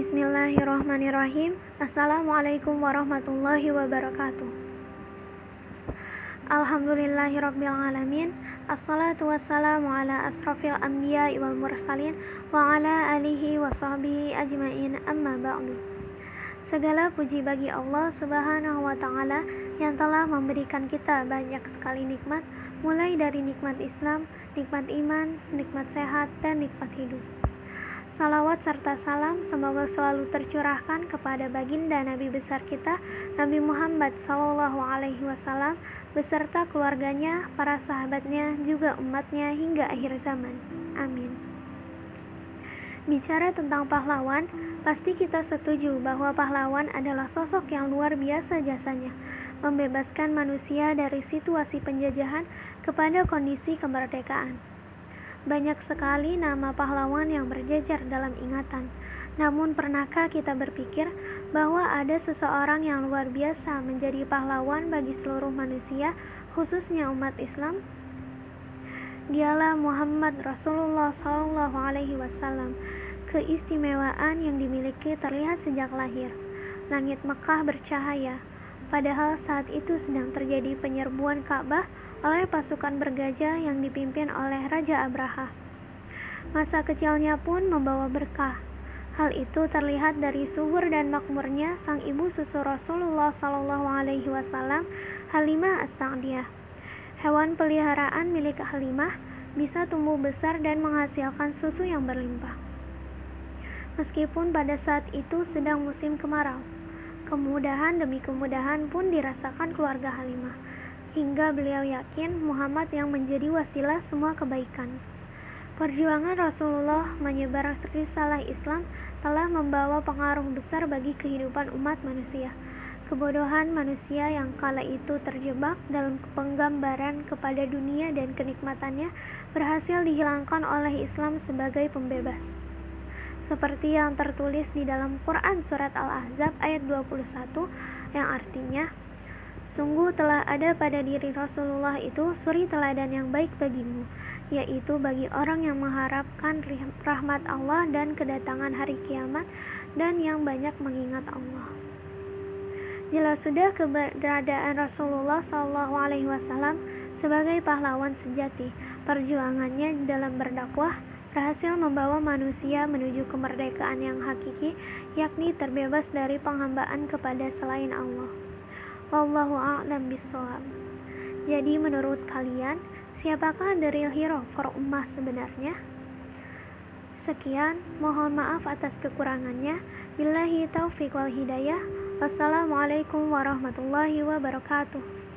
Bismillahirrahmanirrahim. Assalamualaikum warahmatullahi wabarakatuh. Alhamdulillahirrabbilalamin Assalatu wassalamu ala asrafil anbiya wal mursalin Wa ala alihi wa sahbihi ajmain amma ba'du Segala puji bagi Allah subhanahu wa ta'ala Yang telah memberikan kita banyak sekali nikmat Mulai dari nikmat Islam, nikmat iman, nikmat sehat, dan nikmat hidup Salawat serta salam semoga selalu tercurahkan kepada baginda Nabi besar kita Nabi Muhammad Sallallahu Alaihi Wasallam beserta keluarganya, para sahabatnya, juga umatnya hingga akhir zaman. Amin. Bicara tentang pahlawan, pasti kita setuju bahwa pahlawan adalah sosok yang luar biasa jasanya, membebaskan manusia dari situasi penjajahan kepada kondisi kemerdekaan. Banyak sekali nama pahlawan yang berjejer dalam ingatan. Namun, pernahkah kita berpikir bahwa ada seseorang yang luar biasa menjadi pahlawan bagi seluruh manusia, khususnya umat Islam? Dialah Muhammad Rasulullah Shallallahu Alaihi Wasallam. Keistimewaan yang dimiliki terlihat sejak lahir. Langit Mekah bercahaya, padahal saat itu sedang terjadi penyerbuan Ka'bah oleh pasukan bergajah yang dipimpin oleh Raja Abraha. Masa kecilnya pun membawa berkah. Hal itu terlihat dari subur dan makmurnya sang ibu susu Rasulullah Shallallahu Alaihi Wasallam, Halimah As-Sa'diyah. Hewan peliharaan milik Halimah bisa tumbuh besar dan menghasilkan susu yang berlimpah. Meskipun pada saat itu sedang musim kemarau, kemudahan demi kemudahan pun dirasakan keluarga Halimah hingga beliau yakin Muhammad yang menjadi wasilah semua kebaikan. Perjuangan Rasulullah menyebar risalah Islam telah membawa pengaruh besar bagi kehidupan umat manusia. Kebodohan manusia yang kala itu terjebak dalam penggambaran kepada dunia dan kenikmatannya berhasil dihilangkan oleh Islam sebagai pembebas. Seperti yang tertulis di dalam Quran Surat Al-Ahzab ayat 21 yang artinya Sungguh telah ada pada diri Rasulullah itu suri teladan yang baik bagimu, yaitu bagi orang yang mengharapkan rahmat Allah dan kedatangan hari kiamat dan yang banyak mengingat Allah. Jelas sudah keberadaan Rasulullah Wasallam sebagai pahlawan sejati. Perjuangannya dalam berdakwah berhasil membawa manusia menuju kemerdekaan yang hakiki, yakni terbebas dari penghambaan kepada selain Allah. Wallahu a'lam bishawab. Jadi menurut kalian, siapakah the real hero for ummah sebenarnya? Sekian, mohon maaf atas kekurangannya. Billahi taufiq wal hidayah. Wassalamualaikum warahmatullahi wabarakatuh.